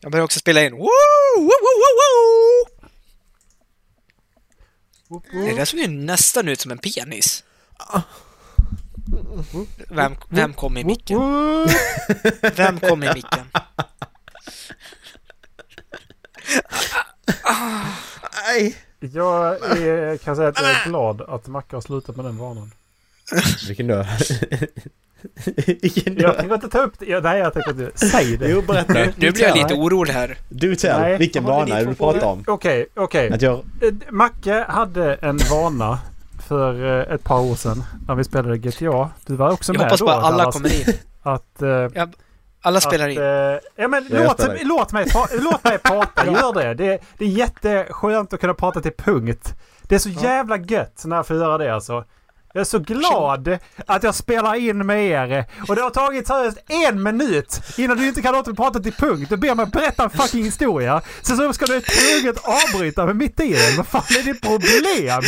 Jag börjar också spela in. Woo! Woo, woo, woo, woo! Det där såg ju nästan ut som en penis. Vem, vem kom i micken? Vem kom i micken? Nej! Jag är, kan säga att jag är glad att Macke har slutat med den vanan. Vilken då? Jag tänker inte ta upp det. Ja, Nej, jag tänker inte. Säg det. Jo, berätta. Nu, nu blir jag lite orolig här. Du tell. Nej. Vilken vana är du pratar om? Okej, okej. Att jag... Eh, Macke hade en vana för eh, ett par år sedan när vi spelade GTA. Du var också Jag med hoppas då. bara alla kommer in. Att, eh, Alla spelar att, in. eh, ja, men Jag låt, låt, mig, låt mig prata. Gör det. det. Det är jätteskönt att kunna prata till punkt. Det är så jävla gött när jag får göra det alltså. Jag är så glad att jag spelar in med er. Och det har tagit seriöst en minut innan du inte kan låta mig prata till punkt. Du ber mig berätta en fucking historia. Sen så ska du tvunget avbryta mig mitt i den. Vad fan är ditt problem?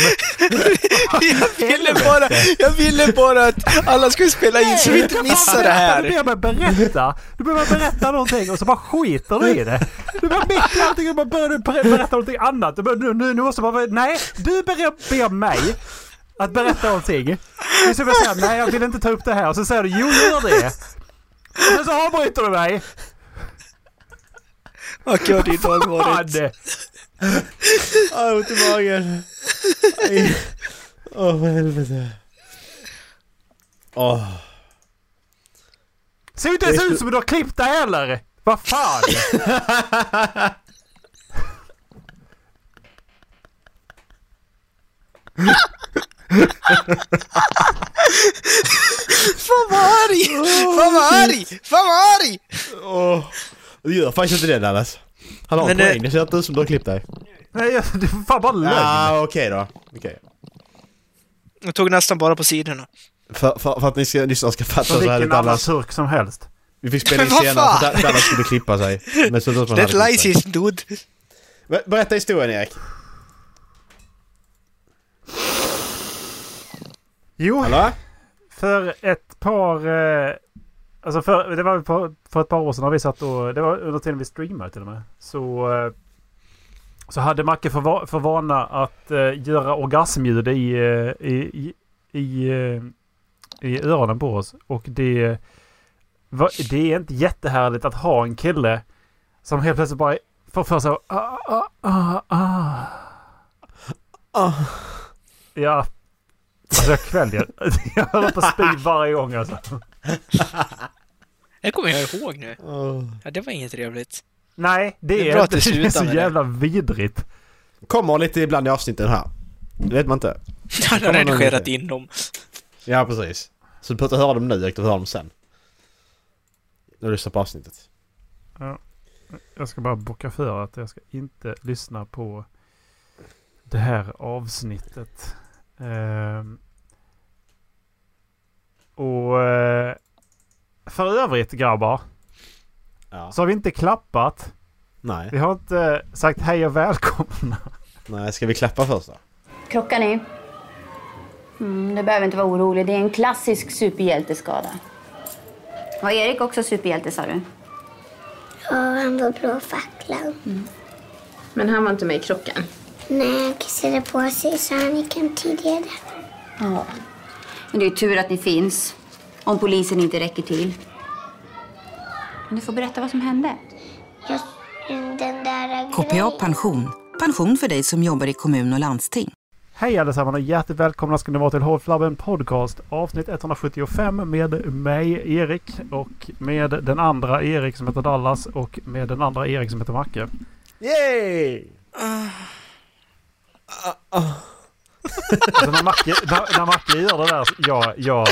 Jag ville bara, jag ville bara att alla skulle spela in så vi inte missar det Du här. ber mig berätta. Du ber mig berätta någonting och så bara skiter du i det. Du bara mitt i allting och bara börjar du ber- berätta någonting annat. Du bara, nu, nu, nu måste bara, nej, du ber, ber mig att berätta någonting. Och så vill jag säga, nej jag vill inte ta upp det här. Och så säger du, jo gör det. Och sen så avbryter du mig. Vad gör det idag varit? Fan! Åh, ont i magen. Åh, för helvete. Åh. Ser ju inte ens ut som du har klippt det heller. Vad fan! Fan vad arg! Fan vad arg! Fan vad arg! Åh. Du gör faktiskt inte det Dallas. Han har en det- poäng. Det ser inte ut som du har klippt dig. Nej, det är fan bara lögn. Ja, okej då. Okej. Jag tog nästan bara på sidorna. För, för, för att ni ska, lyssna ska fatta Som så här vilken annan turk som helst. Vi fick spela in senare för Dallas skulle klippa sig. Men så att man That hade klippt lies dude. Ber- Berätta historien Erik. Jo, Hallå? för ett par... Eh, alltså för, det var för, för ett par år sedan när vi satt och... Det var under tiden vi streamade till och med. Så, eh, så hade Macke för, va- för vana att eh, göra orgasmljud i, eh, i, i, i, eh, i öronen på oss. Och det, var, det är inte jättehärligt att ha en kille som helt plötsligt bara får för sig ah, ah, ah, ah. Ah. Ja. Alltså jag kväljer. Jag håller på att spy varje gång alltså. Det kommer jag ihåg nu. Ja, det var inget trevligt. Nej, det Det är bra att Det är så med det. jävla vidrigt. Kommer lite ibland i avsnitten här. Det vet man inte. Kommer någon redigerat in dem. Ja, precis. Så du behöver inte höra dem nu. Du får höra dem sen. När du lyssnar på avsnittet. Jag ska bara bocka för att jag ska inte lyssna på det här avsnittet. Ehm. Och eh, för övrigt grabbar Ja. så har vi inte klappat. Nej. Vi har inte sagt hej och välkomna. Nej, ska vi klappa först då? Krockar ni? Mm, du behöver inte vara orolig. Det är en klassisk superhjälteskada. Var Erik också superhjälte sa du? Ja, han var blå facklan. Men han var inte med i krocken. Nej, han kissade på sig så han gick hem tidigare. Ja. Men det är tur att ni finns. Om polisen inte räcker till. Men du får berätta vad som hände. Just den där KPA. Pension. Pension för dig som jobbar i kommun och landsting. Hej allesammans och hjärtligt välkomna ska ni vara till Hållflabben Podcast avsnitt 175 med mig Erik och med den andra Erik som heter Dallas och med den andra Erik som heter Macke. Yay! Alltså när Macke, när, när Macke gör det där, jag, jag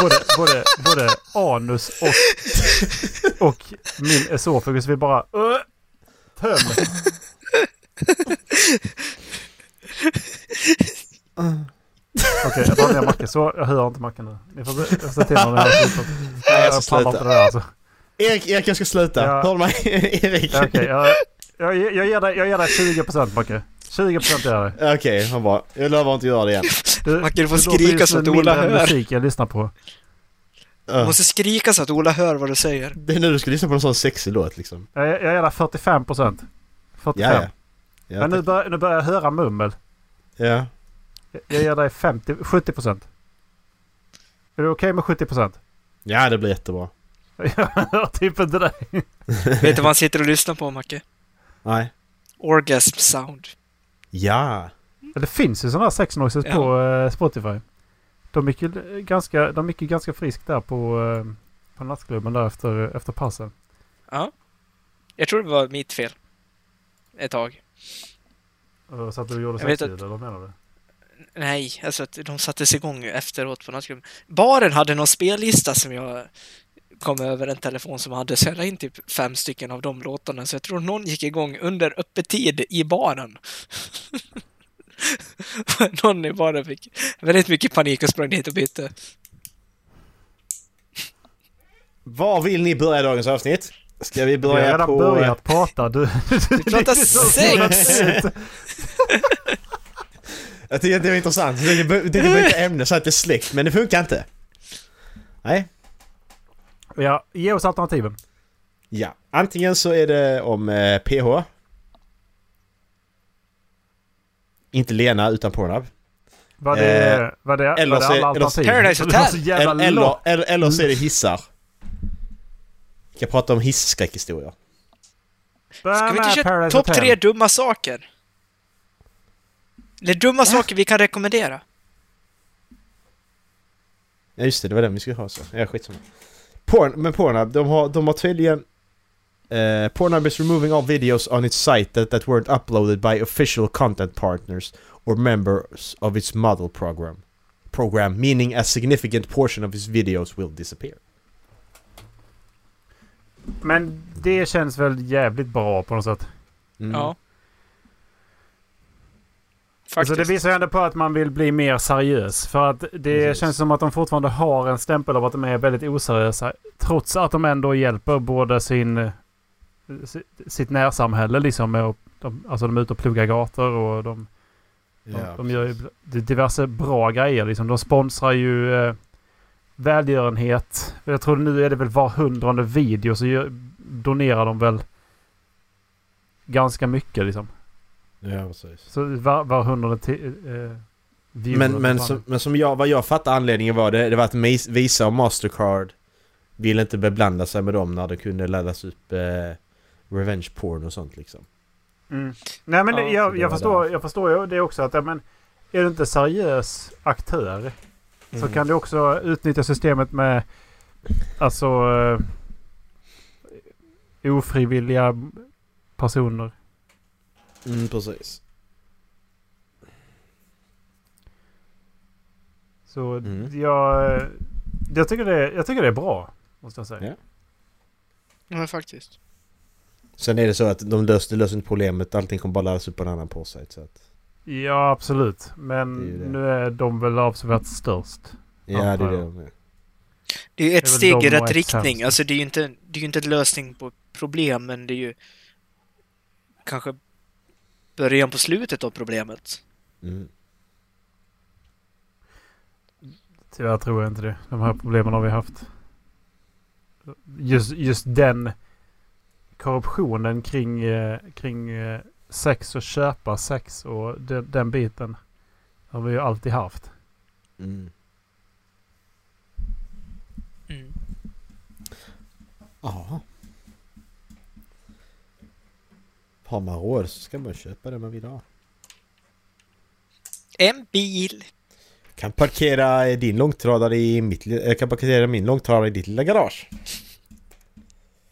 både, både, både anus och, och min esoffagus vill bara uh, töm. Okej, jag drar ner Macke så jag hör inte Macke nu. Ni får se till när ni har slutat. Nej, jag ska sluta. det där alltså. Erik, Erik jag ska sluta. Ja. Hör mig? Erik? Okej, jag, jag, jag, ger dig, jag ger dig 20% Macke. 20% ger jag dig. Okej, vad bra. Jag lovar inte göra det igen. Du, Macke, du får skrika så att Ola hör. musik jag lyssnar på. Du måste skrika så att Ola hör vad du säger. Det är nu du ska lyssna på en sån sexig låt liksom. Jag, jag dig 45 procent. 45. Ja, ja. ja Men nu, bör, nu börjar jag höra mummel. ja. Jag, jag ger dig 50, 70 procent. Är du okej med 70 procent? ja, det blir jättebra. Jag hör typ inte dig. Vet du vad han sitter och lyssnar på, Macke? Nej. Orgasm sound. Ja. Det finns ju sådana här sex noises Ja. på eh, Spotify. De gick ju ganska, de gick ju ganska friskt där på, eh, på nattklubben där efter, efter passen. Ja. Jag tror det var mitt fel. Ett tag. Och Så att du gjorde sexljud, att- eller vad menar du? Nej, alltså att de sattes igång efteråt på nattklubben. Baren hade någon spellista som jag kom över en telefon som hade, så jag la in typ fem stycken av de låtarna, så jag tror någon gick igång under öppettid i baren. någon i baren fick väldigt mycket panik och sprang dit och bytte. Var vill ni börja dagens avsnitt? Ska vi Vi har börja redan på... börjat prata. Du, Vi pratar sex! Jag tycker att det var intressant. Jag tänkte byta ämne så att det är släkt, men det funkar inte. Nej. Ja, ge oss alternativen. Ja. Antingen så är det om eh, PH. Inte Lena utan Pornhub. Var det, Eh, var det, eller var det så- alla eller- alternativ? Paradise Hotel. Eller, eller, eller, eller så är det hissar. Vi ska prata om hisskräckhistorier. Ska vi inte köra topp tre dumma saker? Eller dumma saker vi kan rekommendera? Ja just det, det var den vi skulle ha så. Ja skitsamma. Porn, men Pornhub, de har, de har tydligen... Uh, Pornhub is removing all videos on its site that, that weren't uploaded by official content partners or members of its model program. Program, meaning a significant portion of its videos will disappear. Men det känns väl jävligt bra på något sätt. Mm. Ja. Alltså Faktiskt. det visar ju ändå på att man vill bli mer seriös. För att det Precis. känns som att de fortfarande har en stämpel av att de är väldigt oseriösa. Trots att de ändå hjälper både sin, eh, si- sitt närsamhälle liksom. Med, de, alltså de är ute och pluggar gator och de, de, Ja. de gör ju diverse bra grejer. Liksom. De sponsrar ju eh, välgörenhet. Jag tror nu är det väl var hundrade video så gör, donerar de väl ganska mycket liksom. Ja, precis. Så var, var hundrade ti- eh, Men, men, som, men som jag, vad jag fattar anledningen var det, det var att Visa och Mastercard ville inte beblanda sig med dem när det kunde laddas upp eh, revenge porn och sånt liksom. Mm. Nej men det- så jag, jag, förstår, jag förstår ju det också att ja, men, är du inte seriös aktör så Mm. kan du också utnyttja systemet med alltså eh, ofrivilliga personer. Mm, precis. Så Mm. jag, jag, tycker det, jag tycker det är bra. Måste jag säga. Ja. Ja, faktiskt. Sen är det så att de löser, löser inte problemet, allting kommer bara laddas upp på en annan porrsajt så att... Ja absolut. Men är nu är de väl avsevärt störst. Ja, det är det de är. Det är ju ett Det är steg i rätt riktning. Alltså det är ju inte, det är inte en lösning på problem, men det är ju kanske början på slutet av problemet. Mm. Tyvärr tror jag inte det. De här problemen har vi haft. Just, just den korruptionen kring, eh, kring eh, sex och köpa sex och den, den biten har vi ju alltid haft. Mm. Mm. Ja. Har man råd så ska man köpa det man vill ha. En bil. Kan parkera din långtradare i mitt... Jag kan parkera min långtradare i ditt lilla garage.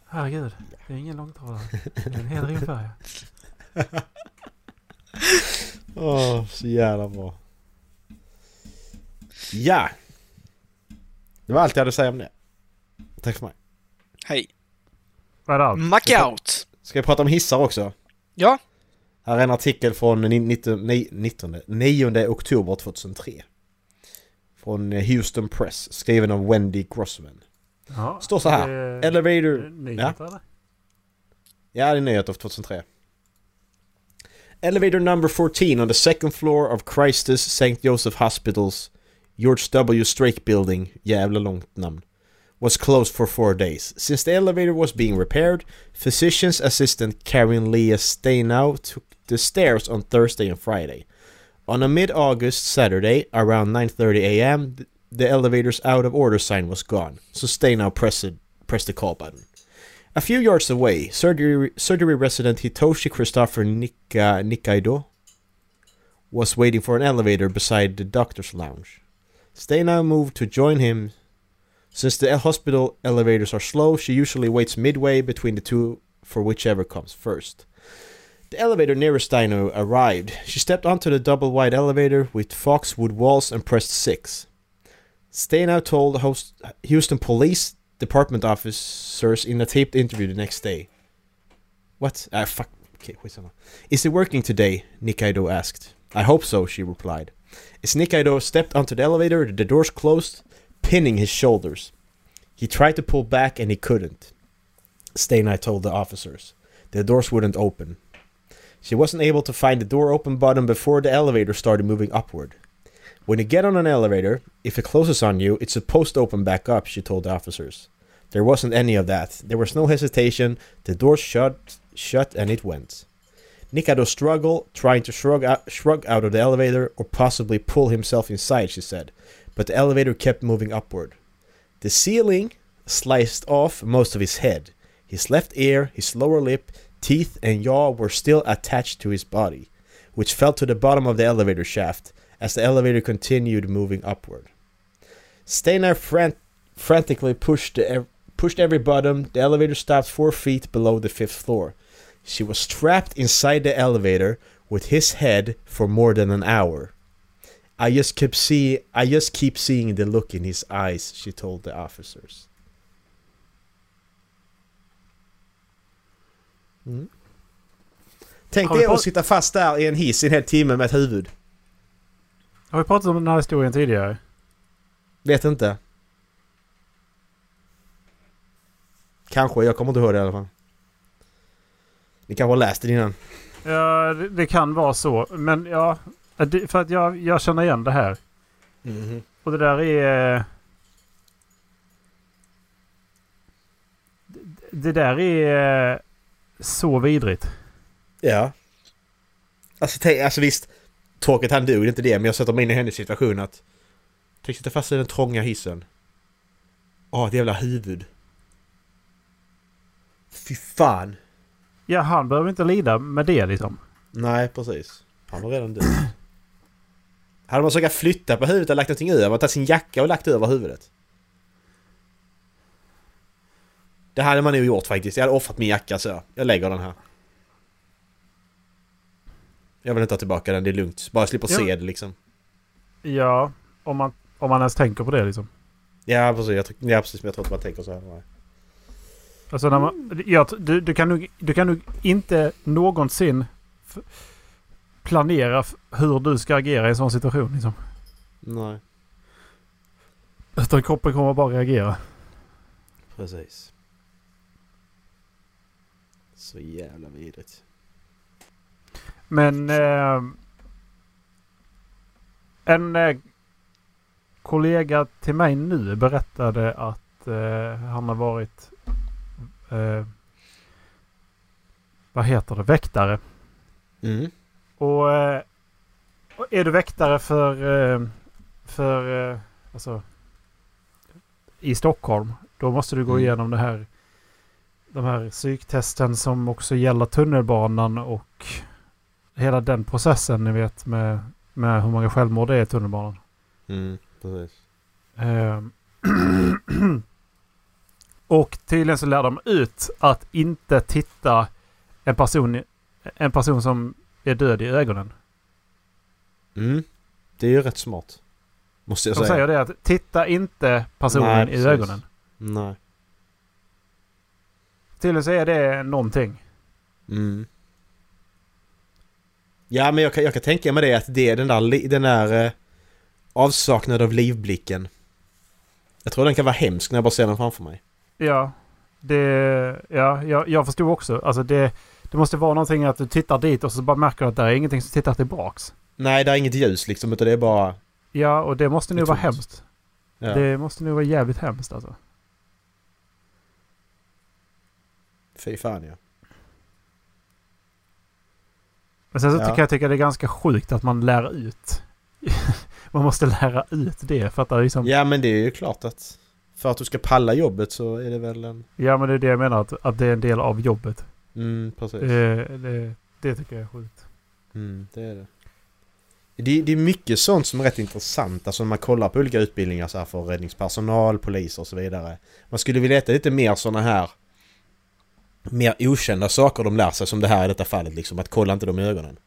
Herregud, det är ingen långtradare. Det är en hel ringfärja. Åh, så jävla bra. Ja! Det var allt jag hade att säga om det. Tack för mig. Hej. Vad är det allt? Mackout. Ska vi prata om hissar också? Ja. Här är en artikel från ni- 19, nej, 19, 9 oktober 2003. Från eh, Houston Press, skriven av Wendy Grossman. Ja, Står så här. det Elevator... Nyheter eller? Ja, det är nyhet av 2003. Elevator number 14 on the second floor of Christus St. Joseph Hospital's George W. Strake Building, jävla långt namn, was closed for four days. Since the elevator was being repaired, physician's assistant Karen Leah Stenow took the stairs on Thursday and Friday. On a mid-August Saturday, around 9:30 a.m., the elevator's out of order sign was gone. So Stenow pressed pressed the call button. A few yards away, surgery surgery resident Hitoshi Christopher Nika, Nikaido was waiting for an elevator beside the doctor's lounge. Stenow moved to join him. Since the hospital elevators are slow, she usually waits midway between the two for whichever comes first. The elevator nearest Dino arrived. She stepped onto the double wide elevator with Foxwood walls and pressed 6. Stenow told the host Houston Police Department officers in a taped interview the next day. What? Ah, fuck. Okay, wait a minute. Is it working today? Nikaido asked. I hope so, she replied. As Nikaido stepped onto the elevator, the doors closed, pinning his shoulders. He tried to pull back and he couldn't. Steinai told the officers. The doors wouldn't open. She wasn't able to find the door open button before the elevator started moving upward. When you get on an elevator, if it closes on you, it's supposed to open back up, she told the officers. There wasn't any of that. There was no hesitation. The door shut, shut, and it went. Nikado struggled, trying to shrug out, shrug out of the elevator or possibly pull himself inside, she said, but the elevator kept moving upward. The ceiling sliced off most of his head. His left ear, his lower lip, teeth, and jaw were still attached to his body, which fell to the bottom of the elevator shaft as the elevator continued moving upward. Fran- frantically pushed, ev- pushed every button. The elevator stopped four feet below the fifth floor. She was trapped inside the elevator with his head for more than an hour. I just kept see I just keep seeing the look in his eyes, she told the officers. Mm. Tänk dig att sitta fast där i en hiss i en hel timme med ett huvud. Har vi pratat om den här historien tidigare? Vet inte. Kanske, jag kommer inte ihåg det i alla fall. Ni kanske har läst det innan. Ja, det, det kan vara så. Men ja, för att jag, jag känner igen det här. Och det där är... Det, det där är så vidrigt. Ja. Alltså, tänk, alltså visst, tråkigt han dog, det inte det, men jag sätter mig in i hennes situation att... Tänk sitta fast i den trånga hissen. Åh, ett jävla huvud. Fy fan. Ja, han behöver inte lida med det liksom. Nej, precis. Han var redan död. Hade man försökt flytta på huvudet och lagt någonting över, tagit sin jacka och lagt över huvudet. Det hade man nog gjort faktiskt. Jag hade offrat min jacka så. Jag lägger den här. Jag vill inte ha tillbaka den, det är lugnt. Bara jag slipper Ja. se det liksom. Ja, om man, om man ens tänker på det liksom. Ja precis, jag, tror- ja, precis men jag tror inte man tänker så här. Nej. Alltså när man, jag, du, du, kan nog, du kan nog inte någonsin f- planera hur du ska agera i en sån situation. Liksom. Nej, Utan kroppen kommer bara reagera. precis. Så jävla vidrigt. Men eh, en eh, kollega till mig nu berättade att eh, han har varit eh, vad heter det? Väktare. Mm. Och, eh, och är du väktare för, eh, för eh, alltså, i Stockholm då måste du gå Mm. igenom det här de här psyktesten som också gäller tunnelbanan och hela den processen ni vet med, med hur många självmord det är i tunnelbanan. Mm, precis. Ehm, och tydligen så lär de ut att inte titta en person, en person som är död i ögonen. Mm. Det är ju rätt smart. Måste jag De säga. säger det att titta inte personen Nej, i ögonen. Nej. Tydligen så är det någonting. Mm. Ja men jag kan, jag kan tänka mig det att det är den där, den där eh, avsaknad av livblicken. Jag tror den kan vara hemsk när jag bara ser den framför mig. Ja, det, ja jag, jag förstod också. Alltså det, det måste vara någonting att du tittar dit och så bara märker du att det är ingenting som tittar tillbaks. Nej, det är inget ljus liksom utan det är bara... Ja, och det måste nog vara hemskt. Ja. Det måste nog vara jävligt hemskt alltså. Fy fan ja. Men sen så Ja. kan jag tycka det är ganska sjukt att man lär ut. man måste lära ut det för att det är liksom... Ja. Ja men det är ju klart att för att du ska palla jobbet så är det väl en... men det är det jag menar. Att, att det är en del av jobbet. Mm, precis. Det, det, det tycker jag är sjukt. Mm, det är det. det. Det är mycket sånt som är rätt intressant. Alltså när man kollar på olika utbildningar så här för räddningspersonal, poliser och så vidare. Man skulle vilja veta lite mer såna här mer okända saker de lär sig som det här i detta fallet liksom. Att kolla inte dem i ögonen.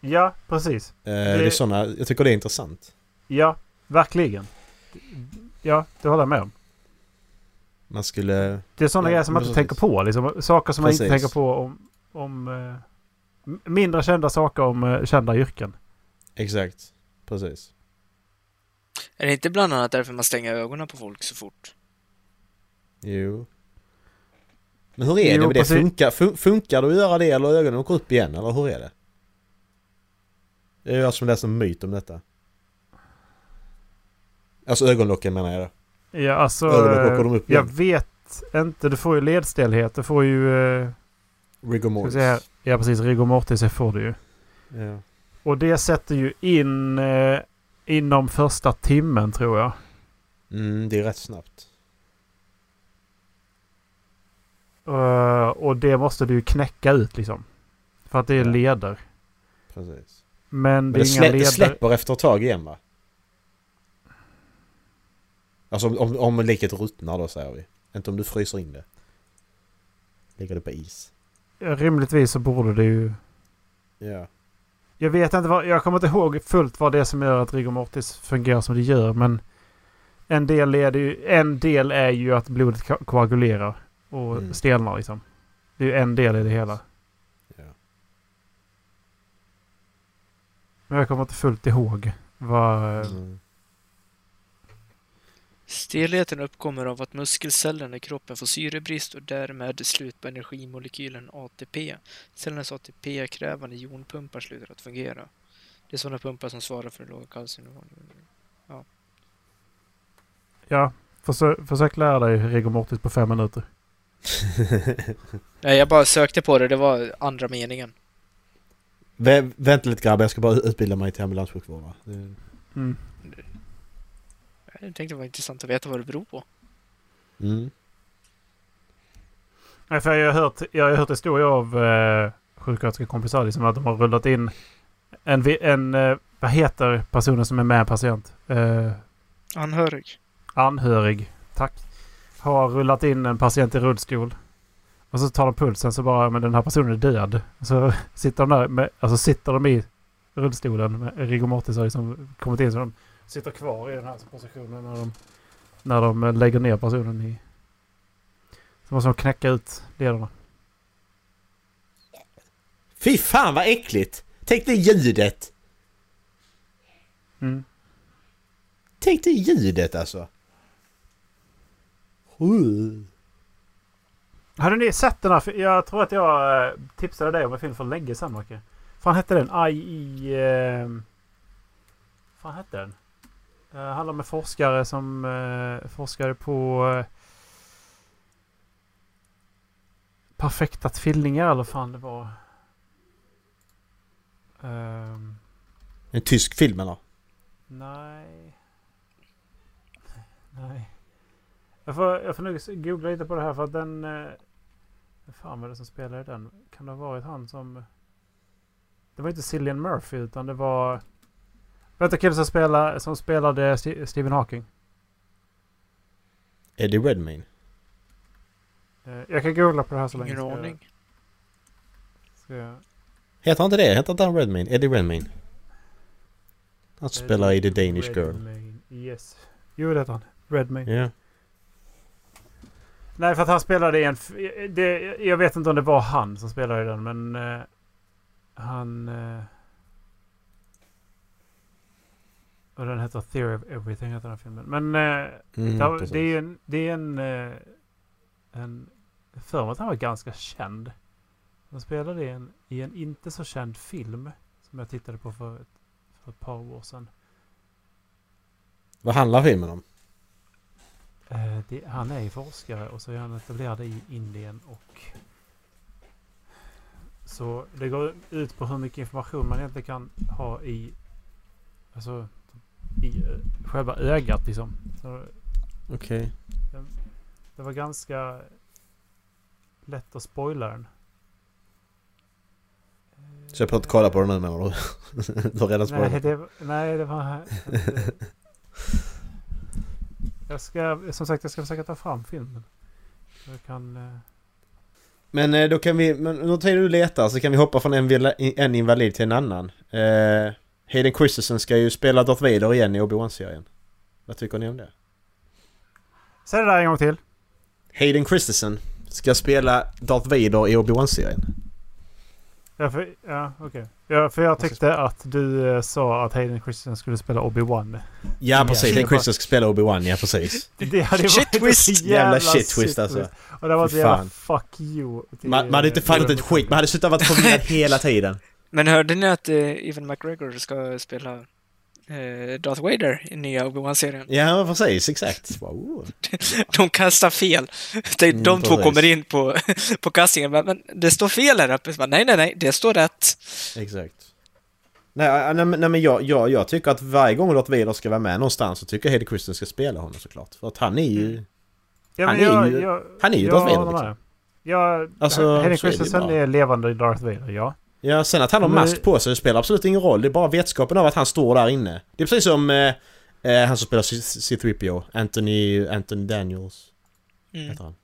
Ja, precis. Eh, Det är såna, jag tycker det är intressant. Ja, verkligen. Ja, det håller jag med om. Man skulle... Det är sådana Ja, grejer som man inte precis. tänker på. Liksom, saker som man inte Precis. tänker på om... om eh, mindre kända saker om eh, kända yrken. Exakt. Precis. Är det inte bland annat därför man stänger ögonen på folk så fort? Jo. Men hur är Jo, det med det? precis. Funkar, fun, funkar det att göra det eller ögonen åker upp igen? Eller hur är det? Det är jag som läser en myt om detta. Alltså ögonlocken menar jag då. Ja, alltså... De jag vet inte. Du får ju ledstelhet. Du får ju... Eh, Rigor mortis. Ja, precis. Rigor mortis det får du ju. Ja. Och det sätter ju in eh, inom första timmen tror jag. Mm, det är rätt snabbt. Eh, och det måste du ju knäcka ut liksom. För att det är Ja. leder. Precis. Men det Men är det, inga slä, det leder. släpper efter ett tag igen va? Alltså om, om, liket ruttnar då säger vi. Inte om du fryser in det. Ligger det på is. Rimligtvis så borde det ju... Ja. Jag vet inte vad... Jag kommer inte ihåg fullt vad det är som gör att rigor mortis fungerar som det gör. Men en del, leder ju, en del är ju att blodet ko- koagulerar och Mm. stelnar liksom. Det är ju en del i det hela. ja. Men jag kommer inte fullt ihåg vad... Mm. Stelheten uppkommer av att muskelcellerna i kroppen får syrebrist och därmed slut på energimolekylen ATP. Cellernas ATP-krävande jonpumpar slutar att fungera. Det är sådana pumpar som svarar för låg kalciumnivå. Ja, försök, försök lära dig rigor mortis på fem minuter. Nej, jag bara sökte på det. Det var andra meningen. Vä vänta lite grabbar, jag ska bara utbilda mig till ambulanssjukvårdare. Mm. Jag tänkte det var intressant att veta vad det beror på. Mm. Nej, för jag har hört, jag har hört historier av eh, sjuksköterskekompisar liksom att de har rullat in en, en eh, vad heter personen som är med patient? Eh, Anhörig. anhörig. Tack. Har rullat in en patient i rullstol. Och så tar de pulsen så bara, men den här personen är död. Så sitter de där med, alltså sitter de i rullstolen med rigor mortis har liksom kommit in så de sitter kvar i den här positionen när de, när de eh, lägger ner personen i... Så måste de knäcka ut lederna. Fy fan vad äckligt! Tänk dig ljudet! Mm. Tänk dig ljudet alltså! Uh. Hade ni sett den här? Jag tror att jag eh, tipsade dig om en film för länge sedan, Macke. fan hette den? Aj i... Eh, fan hette den? Uh, handlar om en forskare som eh, forskade på... eh, perfekta tvillingar eller fan det var. Ehm, En tysk film eller? nej. Nej. Jag får, jag får nog googla lite på det här för att den... Eh, fan var det som spelade den? Kan det ha varit han som... Det var inte Cillian Murphy utan det var... Vet du killen som, spelade, som spelade Stephen Hawking? Eddie Redmayne? Eh, jag kan googla på det här så länge. Ingen aning. Ska jag, Heter han inte det? Heter inte han Redmayne? Eddie Redmayne? Han spelar i The Danish Girl. Redmayne, Yes. Jo det heter han. Redmayne. Ja. Nej för att han spelade i en... Det, jag vet inte om det var han som spelade i den men... eh, han... eh, och den heter Theory of Everything heter den filmen. Men eh, Mm, det, det är ju en... Det är en... eh, en för mig att han var ganska känd. Han spelade i en, i en inte så känd film. Som jag tittade på för, ett- för ett par år sedan. Vad handlar filmen om? Eh, det, han är ju forskare och så är han etablerad i Indien och... Så det går ut på hur mycket information man egentligen kan ha i... Alltså i eh, själva ögat liksom. Okej. det var ganska lätt att spoila den. Så jag behöver inte kolla på den nu menar du? du har redan Nej, spoilat. det, nej, det var... jag ska, som sagt, jag ska försöka ta fram filmen. Jag kan... eh, Men eh, då kan vi, men under tiden du letar så kan vi hoppa från en, en invalid till en annan. Eh, Hayden Christensen ska ju spela Darth Vader igen i Obi-Wan-serien. Vad tycker ni om det? Säg det där en gång till. Hayden Christensen ska spela Darth Vader i Obi-Wan-serien. Ja, för, ja okej. Ja, för jag tyckte att du eh, sa att Hayden Christensen skulle spela Obi-Wan. Ja precis, Ja. Hayden Christensen ska spela Obi-Wan, ja precis. Det hade Shit twist! Jävla shit twist alltså. Och det var så jävla fuck you. Man, man hade inte fattat ett skit, man hade suttit och varit förvirrad hela tiden. Men hörde ni att eh, Evan McGregor ska spela eh, Darth Vader i nya Obi-Wan-serien? Ja precis, exakt. Wow. De kastar fel. De, Mm, de två precis. kommer in på, på castingen. Men, men det står fel här uppe. Nej, nej, nej. Det står rätt. Exakt. Nej, nej, men- nej men jag, jag, jag tycker att varje gång Darth Vader ska vara med någonstans så tycker jag Hayden Christensen ska spela honom såklart. För att han är ju... Mm. Ja, Han men är jag, ju- jag, han är ju jag Darth Vader, liksom. Ja, Alltså, Hayden är Christensen bara. är levande Darth Vader, ja. Ja, sen att han har Men- mask på sig det spelar absolut ingen roll. Det är bara vetskapen av att han står där inne. Det är precis som eh, eh, han som spelar C- C3PO, Anthony, Anthony Daniels. Mm. Heter han?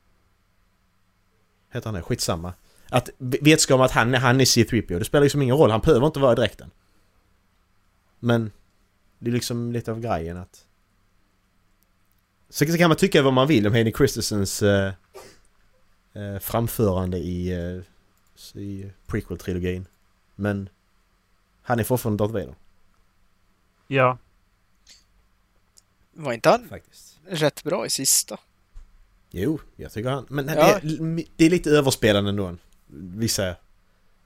Heter han det? Skitsamma. Att vetskapen om att han, han är C3PO, det spelar liksom ingen roll. Han behöver inte vara i dräkten. Men det är liksom lite av grejen att... Så så kan man tycka vad man vill om Hayden Christensens eh, eh, framförande i, eh, i prequel-trilogin. Men han är fortfarande Darth Vader. Ja. Var inte han Faktiskt. rätt bra i sista? Jo, jag tycker han... Men Ja. det, är, det är lite överspelande ändå. Vissa.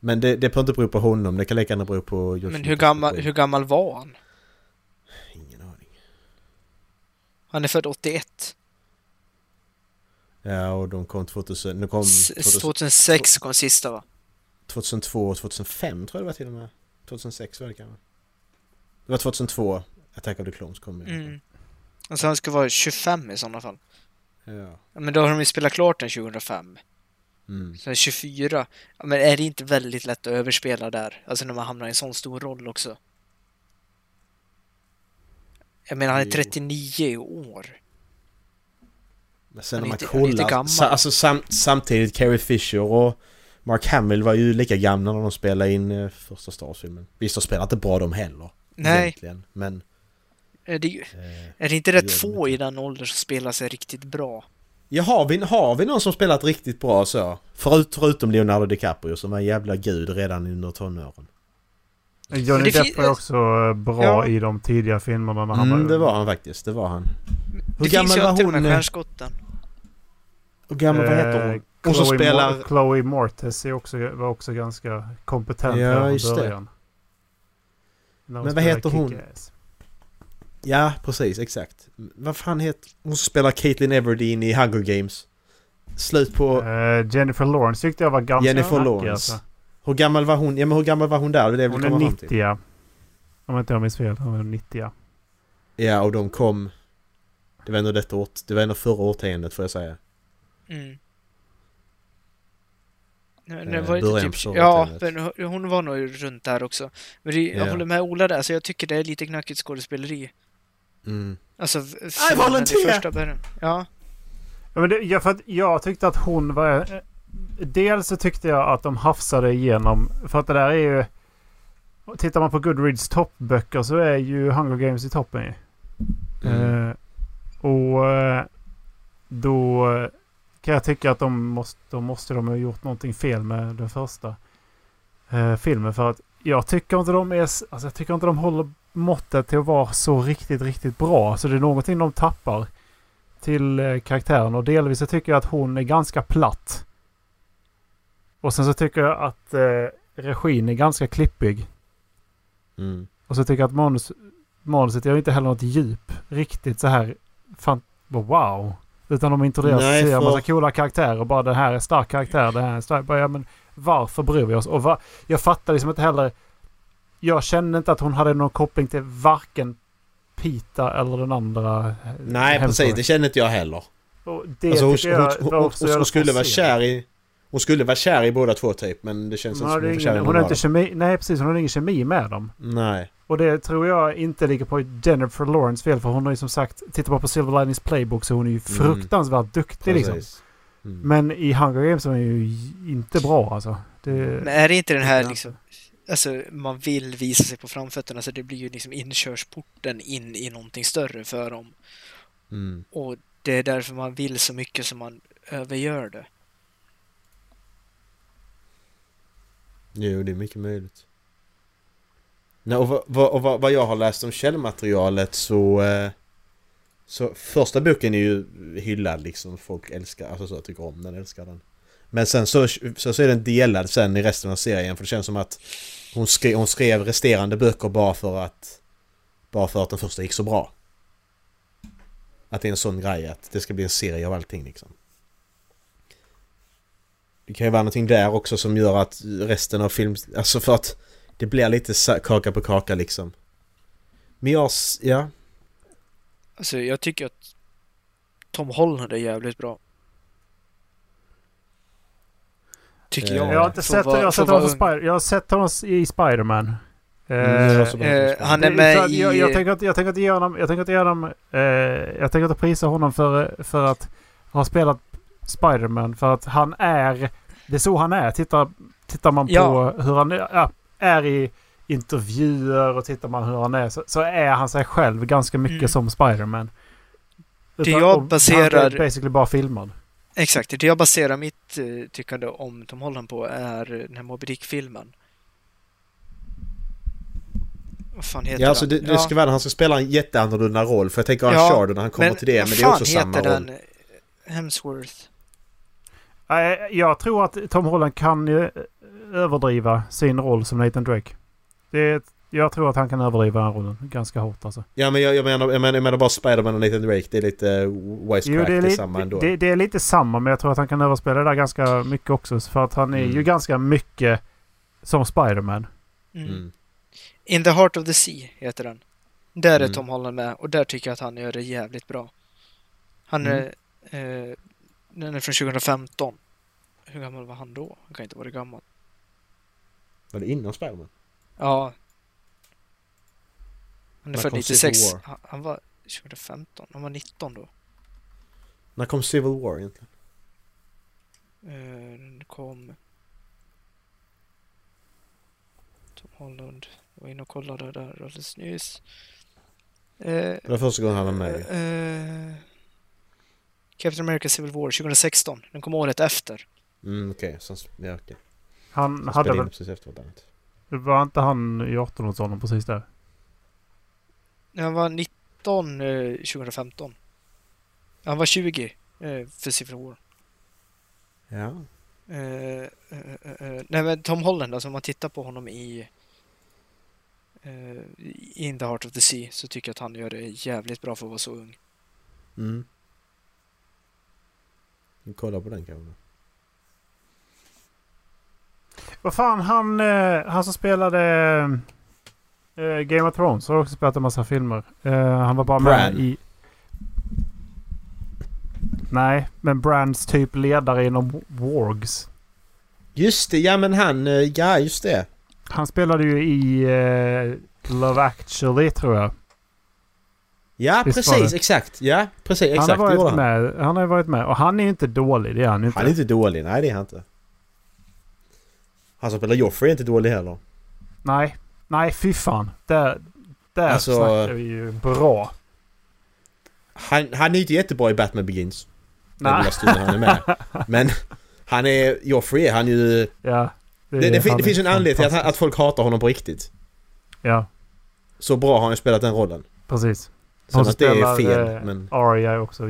Men det, det behöver inte bero på honom. Det kan lika gärna bero på George Men hur gammal, hur gammal var han? Ingen aning. Han är född 81. Ja, och de kom 2000... De kom S- 2000, 2006 kom sista va? 2002 och 2005 tror jag det var till och med. 2006 var det kanske. Det var 2002 Attack of the Clones kom. ju. Mm. Alltså han ska vara 25 i sådana fall. Ja. Men då har de ju spelat klart den 2005. Mm. Sen 24. Ja, men är det inte väldigt lätt att överspela där? Alltså när man hamnar i en sån stor roll också. Jag menar han är Jo. 39 i år. Men sen när är man kollar... alltså sam, samtidigt Carrie Fisher och Mark Hamill var ju lika gamla när de spelade in eh, första Star Wars-filmen. Visst, de spelade inte bra de heller. Nej, Egentligen. Men... är det, Eh, är det inte rätt få i den åldern som spelar sig riktigt bra? Ja, har vi, har vi någon som spelat riktigt bra så? Förut, förutom Leonardo DiCaprio som var en jävla gud redan under tonåren. Johnny det Depp var också eh, bra Ja. i de tidiga filmerna när han Mm, var det var han faktiskt, det var han. Hur det gammal finns ju var alltid hon? de här eh, stjärnskotten. Hur gammal, vad heter Eh, hon? Hon som Chloe spelar... Mor- Chloe Mortes är också, var också ganska kompetent Ja, från det. början. Men vad heter hon? Ja, precis, exakt. Vad fan heter... Hon spelar Caitlyn Everdeen i Hunger Games. Slut på... Eh, Jennifer Lawrence tyckte jag var ganska Jennifer Lawrence. Alltså. Hur gammal var hon? Ja men hur gammal var hon där? Det är det Hon är fram till. 90 ja. Om inte jag minns fel. Hon är 90 ja. Ja, och de kom... Det var ändå detta åt... Det var ändå förra årtiondet får jag säga. Mm. Nej, Eh, det var början typ, ja, men hon- var nog runt där också. Men det, jag Ja. håller med Ola där, så jag tycker det är lite knackigt skådespeleri. Mm. Alltså, I volunteer! första början. Ja. ja, men det, ja för att jag tyckte att hon var... eh, Dels så tyckte jag att de hafsade igenom. För att det där är ju... Tittar man på Goodreads toppböcker så är ju Hunger Games i toppen ju. Mm. Eh, och då kan jag tycka att de måste, då måste de ha gjort någonting fel med den första eh, filmen. För att jag tycker inte de är... Alltså jag tycker inte de håller måttet till att vara så riktigt, riktigt bra. Så det är någonting de tappar till eh, karaktären. Och delvis så tycker jag att hon är ganska platt. Och sen så tycker jag att eh, regin är ganska klippig. Mm. Och så tycker jag att manus, manuset gör inte heller något djup riktigt så här. Fan, wow. Utan de introducerar Nej, en massa coola karaktärer. Bara det här är stark karaktär, det här är stark. Bara, ja, men varför bryr vi oss? Och va, jag fattar liksom inte heller... Jag kände inte att hon hade någon koppling till varken Pita eller den andra. eh, Nej, precis. Det känner inte jag heller. Och det Alltså, hon, jag hon, hon, hon, skulle vara kär i... Hon skulle vara kär i båda två typ, men det känns inte som hade hon var kär i hon av inte kemi, nej precis, hon har ingen kemi med dem. Nej. Och det tror jag inte ligger på Jennifer Lawrence fel för hon har ju som sagt, tittar man på Silver Linings Playbook så hon är ju fruktansvärt duktig liksom. Precis. Mm. Men i Hunger Games är hon ju inte bra alltså. Det, Men är det inte den här liksom, alltså man vill visa sig på framfötterna så det blir ju liksom inkörsporten in i någonting större för dem. Mm. Och det är därför man vill så mycket som man övergör det. Jo, det är mycket möjligt. Nej, och vad, vad, och vad, vad jag har läst om källmaterialet så... Eh, så första boken är ju hyllad liksom. Folk älskar, alltså så tycker om den, älskar den. Men sen så, så, så är den delad sen i resten av serien för det känns som att hon skrev, hon skrev resterande böcker bara för att... Bara för att den första gick så bra. Att det är en sån grej att det ska bli en serie av allting liksom. Det kan ju vara någonting där också som gör att resten av film... Alltså för att det blir lite kaka på kaka liksom. Men jag... Ja. Alltså jag tycker att Tom Holland är jävligt bra. Tycker Eh, jag. jag har inte sett, vad- jag har sett honom. Spider, jag har sett honom i Spiderman. Mm, jag Eh, också- Eh, han är med att i... jag, jag, tänker att, jag tänker inte ge honom... Jag tänker inte ge honom... Eh, jag tänker inte prisa honom för, för att ha spelat Spiderman. För att han är... Det är så han är. Tittar, tittar man på Ja. hur han är, ja, är i intervjuer och tittar man hur han är så, så är han sig själv ganska mycket Mm. som Spiderman. Det jag och Han baserar- är basically bara filmad. Exakt, det jag baserar mitt eh, tyckande om Tom Holland på är eh, den här Moby Dick-filmen. Vad fan heter Ja, alltså den? det, det ska vara han ska spela en jätteannorlunda roll. För jag tänker Uncharted när han kommer till det. vad Men det är också fan samma heter roll. den? Hemsworth. Nej, Jag tror att Tom Holland kan ju överdriva sin roll som Nathan Drake. Det är, jag tror att han kan överdriva den rollen ganska hårt alltså. Ja men jag, jag, menar, jag, menar, jag menar bara Spiderman och Nathan Drake. Det är lite Jo, wisecrack. det, är det är lite, samma ändå. det, det är lite samma men jag tror att han kan överspela det där ganska mycket också. För att han är ju Mm. ganska mycket som Spiderman. Mm. Mm. In the Heart of the Sea heter den. Där är Mm. Tom Holland med och där tycker jag att han gör det jävligt bra. Han är... Mm. Eh, den är från 2015. Hur gammal var han då? Han kan inte vara gammal. Var det innan Spiderman? Ja. Han är född kom 96. Civil War? Han, han var 2015. Han var 19 då. När kom Civil War egentligen? Eh, Den kom... Tom Holland. Var inne och kollade där alldeles nyss. Eh, Det var första gången han var med. eh, Captain America Civil War 2016. Den kom året efter. Mm, okej. Okay. Ja, okej. Han Han hade väl... precis efter varandra. Var inte han i 18-årsåldern precis där? Han var 19 eh, 2015. Han var 20 eh, för Civil War. Ja. Eh, eh, eh, eh, nej men Tom Holland, alltså om man tittar på honom i eh, In the Heart of the Sea så tycker jag att han gör det jävligt bra för att vara så ung. Mm. Vi kollar på den kanske. Vad fan, han, eh, han som spelade eh, Game of Thrones har också spelat en massa filmer. Eh, han var bara med Bran. i... Nej, men Brands typ ledare inom Wargs. Just det, ja men han, ja just det. Han spelade ju i eh, Love actually tror jag. Ja Visst precis, exakt. Ja precis, Han exakt. har, det gjorde varit han. med, han har varit med och han är ju inte dålig, det är han inte. Han är inte dålig, nej det är han inte. Han som spelar Joffrey är inte dålig heller. Nej, nej fy fan. Där, där Alltså- snackar vi ju bra. Han, han är inte jättebra i Batman Begins. Den Nej. lilla stunden han är med. Men han är, Joffrey är han ju... Ja. Det, det, det är finns en anledning till att, att folk hatar honom på riktigt. Ja, Så bra har han spelat den rollen. precis. Sen att det är fel, eh, men... Arya är också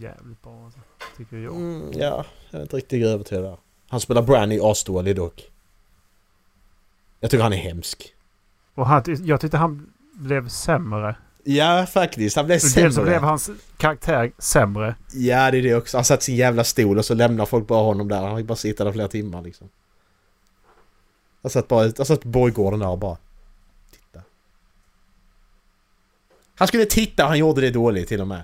jävligt bra. Alltså, tycker jag. Mm, ja, jag är inte riktigt övertygad där. Han spelar Bran i asdålig dock. Jag tycker han är hemsk. Och han, jag tyckte han blev sämre. Ja, faktiskt. Han blev Dels så sämre. blev hans karaktär sämre. Ja, det är det också. Han satt sin jävla stol och så lämnar folk bara honom där. Han fick bara sitta där flera timmar liksom. Han satt bara ut, han satt på borggården där och bara... Titta. Han skulle titta och han gjorde det dåligt till och med.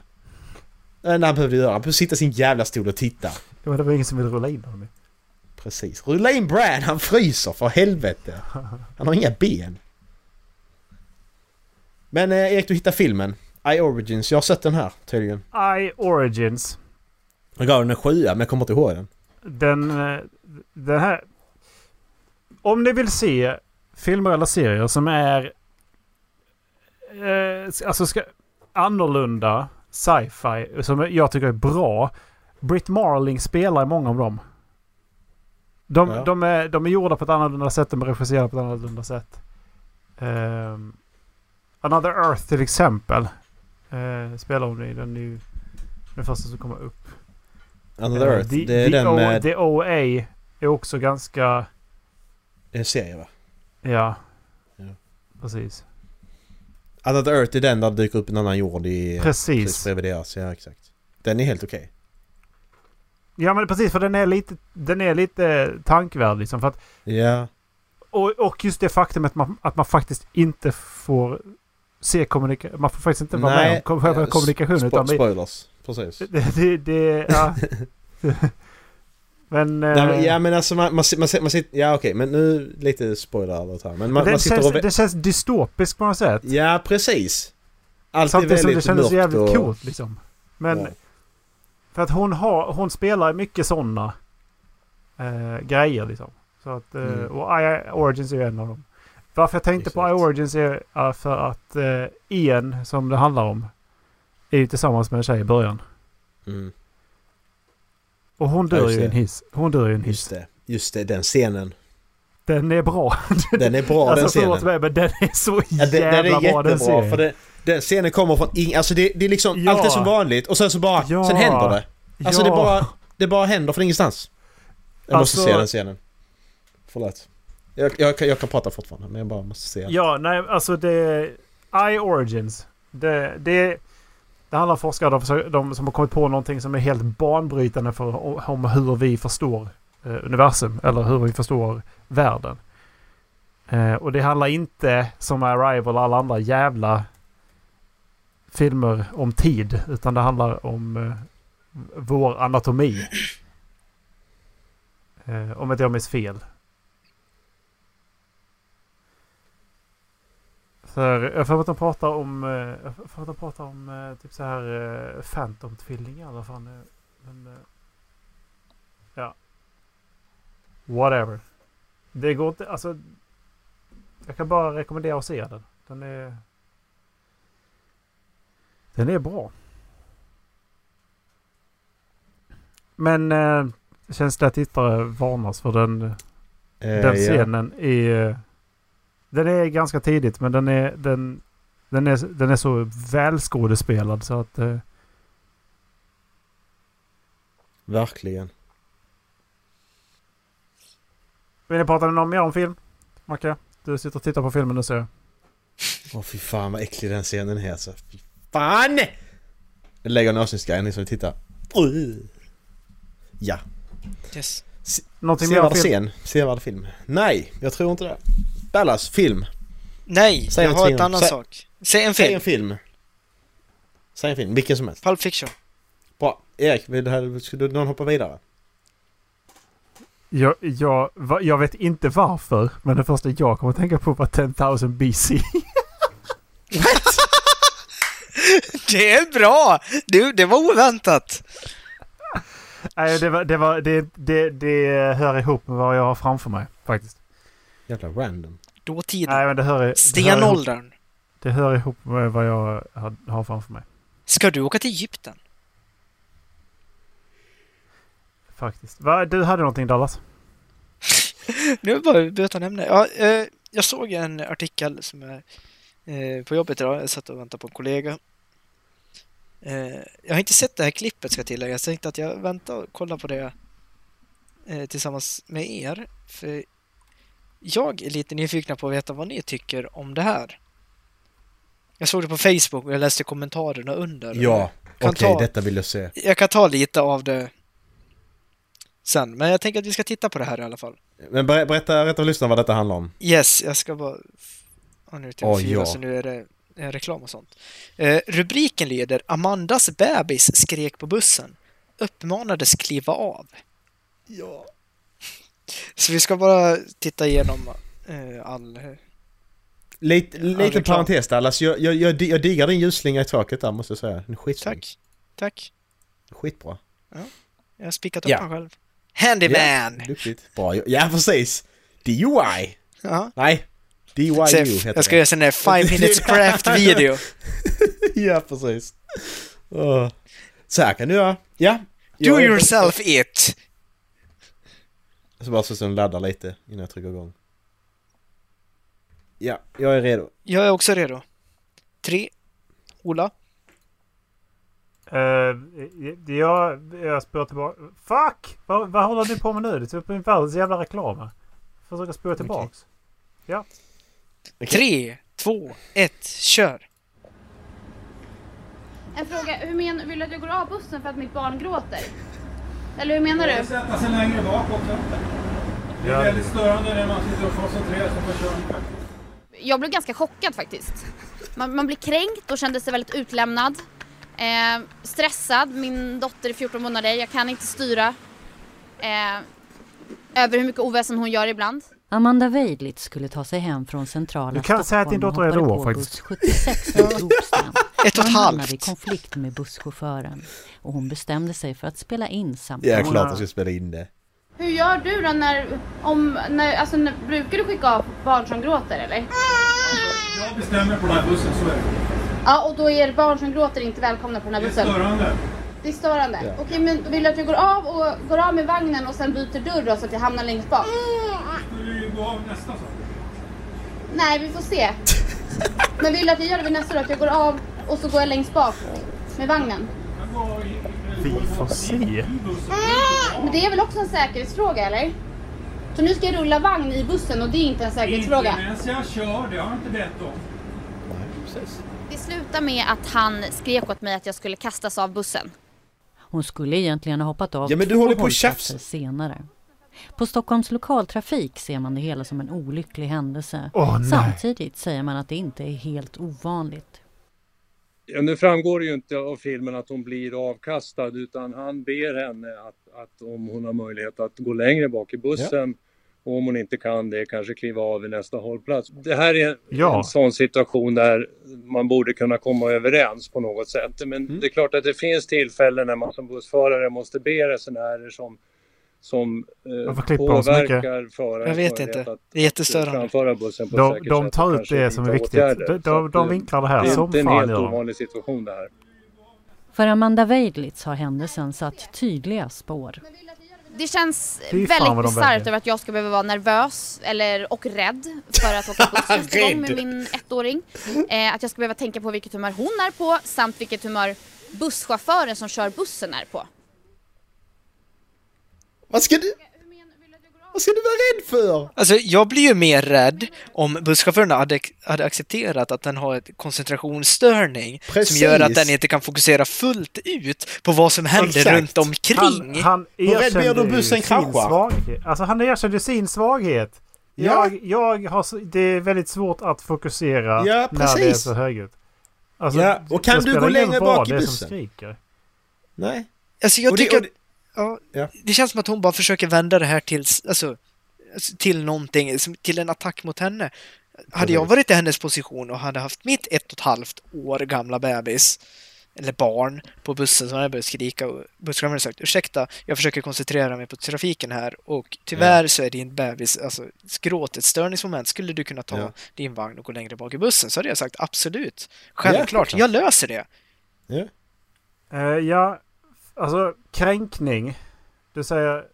Det enda han behövde göra. Han behövde sitta i sin jävla stol och titta. Det var, det var ingen som ville rulla in honom. Precis. Rulla in Brad, han fryser för helvete. Han har inga ben. Men eh, Erik, du hittar filmen. I Origins. Jag har sett den här tydligen. I Origins. Jag gav den en sjua men jag kommer inte ihåg den. Den, eh, den här... Om ni vill se filmer eller serier som är... Eh, alltså ska, annorlunda sci-fi som jag tycker är bra. Britt Marling spelar i många av dem. De, Ja. de, är, de är gjorda på ett annorlunda sätt. De är regisserade på ett annorlunda sätt. Ehm, Another Earth till exempel. Uh, spelar hon i den nu. Den första som kommer upp. Another Eh, Earth. The, det är den O- med... The OA är också ganska... En serie va? Ja. Ja. Precis. Another Earth är den där det dyker upp en annan jord i... Precis Precis. bredvid deras. Ja exakt. Den är helt okej. Ja men precis för den är lite, den är lite tankvärd liksom. För att, Ja. och, och just det faktumet att man, att man faktiskt inte får se kommunikation. Man får faktiskt inte vara med om själva eh, kommunikationen. spo- Utan spoilers. Precis. det, det, det, ja. men... Nej, eh, ja men alltså man, man, man, man sitter... Ja okej men nu lite spoiler alert här. Men man, den, man sitter känns, och... den känns dystopisk på något sätt. Ja precis. Allt är Samtidigt som det väldigt kändes mörkt jävligt och... coolt liksom. Men Ja. För att hon har, hon spelar mycket sådana eh, grejer liksom. Så att, eh, Mm. Och I Origins är ju en av dem. Varför jag tänkte på I. Origins är för att eh, Ian, som det handlar om, är ju tillsammans med en tjej i början. Mm, Och hon dör ju i en hiss. Hon dör ju i en hiss. just det. Just det, den scenen. Den är bra. Den är bra den alltså förlåt scenen. mig men den är så Ja, den, jävla den är bra den serien. för det, den scenen kommer från ing, Alltså det, det är liksom, Ja. allt är som vanligt och sen så bara, Ja. sen händer det. Alltså det Ja. bara, det bara händer från ingenstans. Jag måste Alltså- se den scenen. Förlåt. Jag, jag, kan- jag kan prata fortfarande men jag bara måste se. Ja, nej, alltså det... I Origins. Det, det, det handlar om forskare de, de som har kommit på någonting som är helt banbrytande för om hur vi förstår eh, universum. Eller hur vi förstår världen. Eh, och det handlar inte som Arrival och alla andra jävla filmer om tid. Utan det handlar om eh, vår anatomi. Eh, om inte jag minns fel. För jag får att de pratar om, eh, jag får att de pratar om eh, typ så här eh, Phantom-tvillingar eller fan. eh, Men, ja. Whatever. Det går inte, alltså. Jag kan bara rekommendera att se den. Den är. Den är bra. Men eh, känns det att tittare varnas för den, Eh, den ja. scenen är... Den är ganska tidigt men den är, den, den är, den är så välskådespelad så att... Eh, Verkligen. vill ni prata något mer om film? Macke? Du sitter och tittar på filmen nu ser jag. Åh fy fan vad äcklig den scenen är alltså. Fy fan! Jag lägger en avsnittsguide ni som vill titta. Ja. Yes. Någonting mer Sevärd film? scen. Sevärd film. Nej, jag tror inte det. Dallas, film. Nej, Säg jag har ett annan Säg- sak. Säg en Säg film. en film. Säg en film, vilken som helst. Pulp Fiction. Bra. Erik, vill du, här- ska du någon hoppa vidare? Jag, jag, va- jag vet inte varför men det första jag kommer att tänka på var 10,000 BC. Det är bra! Du, det var oväntat. Nej, det, var, det, var, det, det, det hör ihop med vad jag har framför mig faktiskt. Jävla random. Dåtiden. Nej, men det hör, det hör, ihop, Stenåldern. det hör ihop med vad jag har, har framför mig. Ska du åka till Egypten? Faktiskt. Va, du hade någonting Dallas? Nu bara byta ämne. Ja, eh, jag såg en artikel som är eh, på jobbet idag. Jag satt och väntade på en kollega. Eh, jag har inte sett det här klippet ska tilläggas. Jag tänkte att jag väntar och kollar på det eh, tillsammans med er. För jag är lite nyfiken på att veta vad ni tycker om det här. Jag såg det på Facebook och jag läste kommentarerna under. Ja, okej, ta- detta vill jag se. Jag kan ta lite av det sen, men jag tänker att vi ska titta på det här i alla fall. Men ber, berätta, berätta för lyssnarna vad detta handlar om. Yes, jag ska bara... Ja, nu är det Åh, TV4 ja. så nu är det reklam och sånt. Eh, rubriken lyder Amandas bebis skrek på bussen. Uppmanades kliva av. Ja. Så vi ska bara titta igenom eh, all... Lite, liten reklam. parentes där, alltså, jag, jag, jag, jag diggar din ljusslinga i taket där måste jag säga. Skitsnygg. Tack. Tack. Skitbra. Jag har spikat upp Ja. den själv. Handyman! Duktigt. Bra. Ja, precis. DUI. Ja. Nej. DYU Så heter jag ska det. göra sån där 5 minutes craft video. ja, precis. Åh. Så här kan du göra. Ja. Do Jag är- yourself it! Jag ska bara så att den laddar lite innan jag trycker igång. Ja, jag är redo. Jag är också redo. Tre. Ola. Eh, jag, jag spår tillbaka. Fuck! Vad, vad håller ni på med nu? Det är typ en världens jävla reklam. här. Försöka spåra tillbaks. Tre, två, ett, kör! En fråga, hur men, vill du att jag går av bussen för att mitt barn gråter? Eller hur menar du? sätta sig längre bak också. Det är väldigt störande när man sitter och koncentrerar sig på körningen. Jag blev ganska chockad faktiskt. Man, man blir kränkt och kände sig väldigt utlämnad. Eh, stressad, min dotter är 14 månader, jag kan inte styra. Eh, över hur mycket oväsen hon gör ibland. Amanda Weidlitz skulle ta sig hem från centrala Du kan säga att din Stockholm dotter är då, på faktiskt. buss 76 i Ropsten. Ett och ett Hon hamnade i halvt. konflikt med busschauffören och hon bestämde sig för att spela in samtalet. Ja, klart jag ska spela in det. Hur gör du då när, om, när, alltså när, brukar du skicka av barn som gråter eller? Jag bestämmer på den här bussen, så är det. Ja, och då är barn som gråter inte välkomna på den här Det är bussen? störande. Det är störande. Ja. Okej, men vill du att jag går av och går av med vagnen och sen byter dörr då så att jag hamnar längst bak? Skulle ju gå av nästa sak. Nej, vi får se. Men vill du att jag gör det vid nästa då? Att jag går av och så går jag längst bak med vagnen? Vi får se. Men det är väl också en säkerhetsfråga eller? Så nu ska jag rulla vagn i bussen och det är inte en Inte säkerhetsfråga? medan jag kör, det har jag inte bett om. Nej, precis. Det slutar med att han skrek åt mig att jag skulle kastas av bussen. Hon skulle egentligen ha hoppat av Ja, men du två håller på hållplatser senare. På Stockholms lokaltrafik ser man det hela som en olycklig händelse. Nej. Samtidigt säger man att det inte är helt ovanligt. Ja, nu framgår det ju inte av filmen att hon blir avkastad utan han ber henne att, att om hon har möjlighet att gå längre bak i bussen och om hon inte kan det kanske kliva av vid nästa hållplats. Det här är Ja. en sån situation där man borde kunna komma överens på något sätt. Men Mm. det är klart att det finns tillfällen när man som bussförare måste be resenärer som som eh, påverkar förarens Jag vet inte. Att, Det är jättestörande. Att bussen på De, de sätt tar ut det som är viktigt. De, de, de eh, vinklar det här det är som inte en fan helt gör de. ovanlig situation det här. För Amanda Weidlitz har händelsen satt tydliga spår. Det känns väldigt bisarrt över att jag ska behöva vara nervös eller, och rädd för att åka buss nästa gång med min ettåring. Eh, att jag ska behöva tänka på vilket humör hon är på samt vilket humör busschauffören som kör bussen är på. Vad ska du... Vad ska du vara rädd för? Alltså, jag blir ju mer rädd om busschauffören hade, hade accepterat att den har ett koncentrationsstörning Precis. som gör att den inte kan fokusera fullt ut på vad som händer Exakt. runt omkring. Han, han Hur rädd blir du erkände om ju bussen sin kraschar? svaghet. Alltså han erkände sin svaghet. Ja. Jag, jag har, det är väldigt svårt att fokusera Ja, när det är så högljutt. Alltså, Ja, och kan du gå längre bak i det som bussen? skriker. Nej. Alltså, jag Och det- tycker... och det- ja, Ja. Det känns som att hon bara försöker vända det här till, alltså, till någonting, till en attack mot henne. Hade jag varit i hennes position och hade haft mitt ett och ett halvt år gamla bebis eller barn på bussen som hade börjat skrika och busschauffören sagt ursäkta, jag försöker koncentrera mig på trafiken här och tyvärr så är din bebis, alltså gråt ett störningsmoment. Skulle du kunna ta Ja. din vagn och gå längre bak i bussen? Så hade jag sagt absolut. Självklart, klart. jag löser det. Ja. Eh, ja, alltså kränkning. Du säger...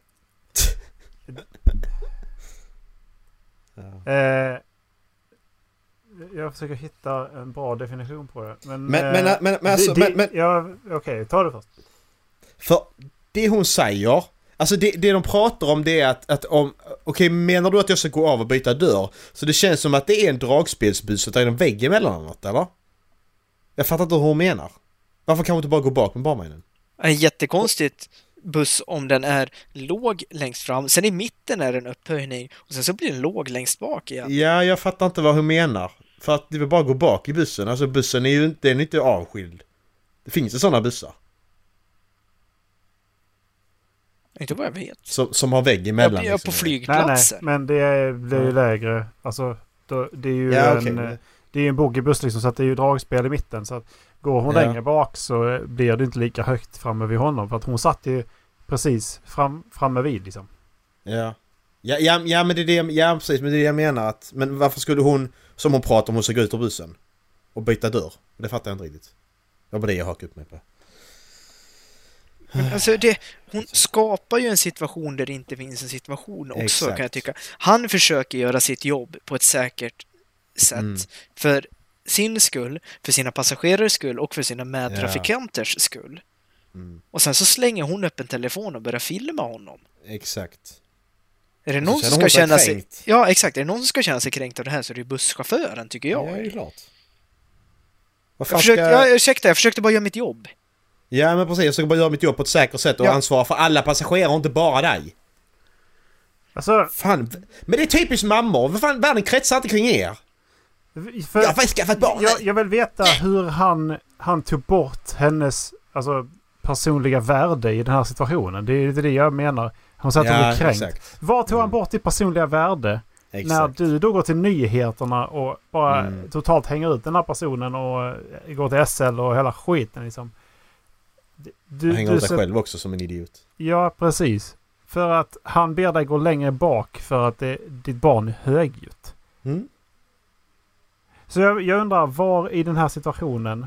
Eh, jag försöker hitta en bra definition på det. Men, Men- eh, men- men- men alltså, det- men- Ja, okej, ta det först. För det hon säger, alltså det, det de pratar om det är att, att om, okej menar du att jag ska gå av och byta dörr? Så det känns som att det är en dragspelsbus och det är en vägg emellan eller något, eller? Jag fattar inte hur hon menar. Varför kan hon inte bara gå bak med barnvagnen? Är jättekonstigt buss om den är låg längst fram, sen i mitten är det en upphöjning och sen så blir den låg längst bak igen. Ja, jag fattar inte vad hon menar. För att det vill bara gå bak i bussen. Alltså bussen är ju inte, den är inte avskild. Det finns ju sådana bussar. Inte vad jag vet. Som, som har vägg emellan. Jag, jag liksom. på Nej, flygplatser. nej, men det ju lägre. Alltså, då, det är ju Ja, en, okej. Det är ju en boogiebuss liksom, så att det är ju dragspel i mitten. Så att går hon Ja. längre bak så blir det inte lika högt framme vid honom. För att hon satt ju precis fram, framme vid liksom. Ja. Ja, ja, ja men det är det, ja precis, men det är det jag menar att, men varför skulle hon, som hon pratar om, hon ska gå ut ur bussen? Och byta dörr? Det fattar jag inte riktigt. Det var bara det jag hakade upp mig på. Men alltså det, hon skapar ju en situation där det inte finns en situation också Exakt. kan jag tycka. Han försöker göra sitt jobb på ett säkert sätt. Mm. För sin skull, för sina passagerares skull och för sina medtrafikanters skull. Mm. Och sen så slänger hon upp en telefon och börjar filma honom. Exakt. Är det någon som ska känna sig... Ja, exakt. Är det någon som ska känna sig kränkt av det här så är det ju busschauffören, tycker jag. Ja, det är klart. Jag, försökte, ska... ja, ursäkta, jag försökte bara göra mitt jobb. Ja men precis, jag ska bara göra mitt jobb på ett säkert sätt och Ja. ansvara för alla passagerare och inte bara dig. Alltså, Fan, men det är typiskt mammor. Vad fan, världen kretsar inte kring er. För, Jag har skaffat barn. jag, jag vill veta hur han, han tog bort hennes alltså, personliga värde i den här situationen. Det är det jag menar. Hon säger att hon är kränkt. exakt. Var tog han bort ditt personliga värde? När Exakt. du då går till nyheterna och bara Mm. totalt hänger ut den här personen och eh, går till SL och hela skiten liksom. Du, hänger du ut dig så- själv också som en idiot. Ja, precis. För att han ber dig gå längre bak för att det, ditt barn är högljutt. Mm. Så jag, jag undrar var i den här situationen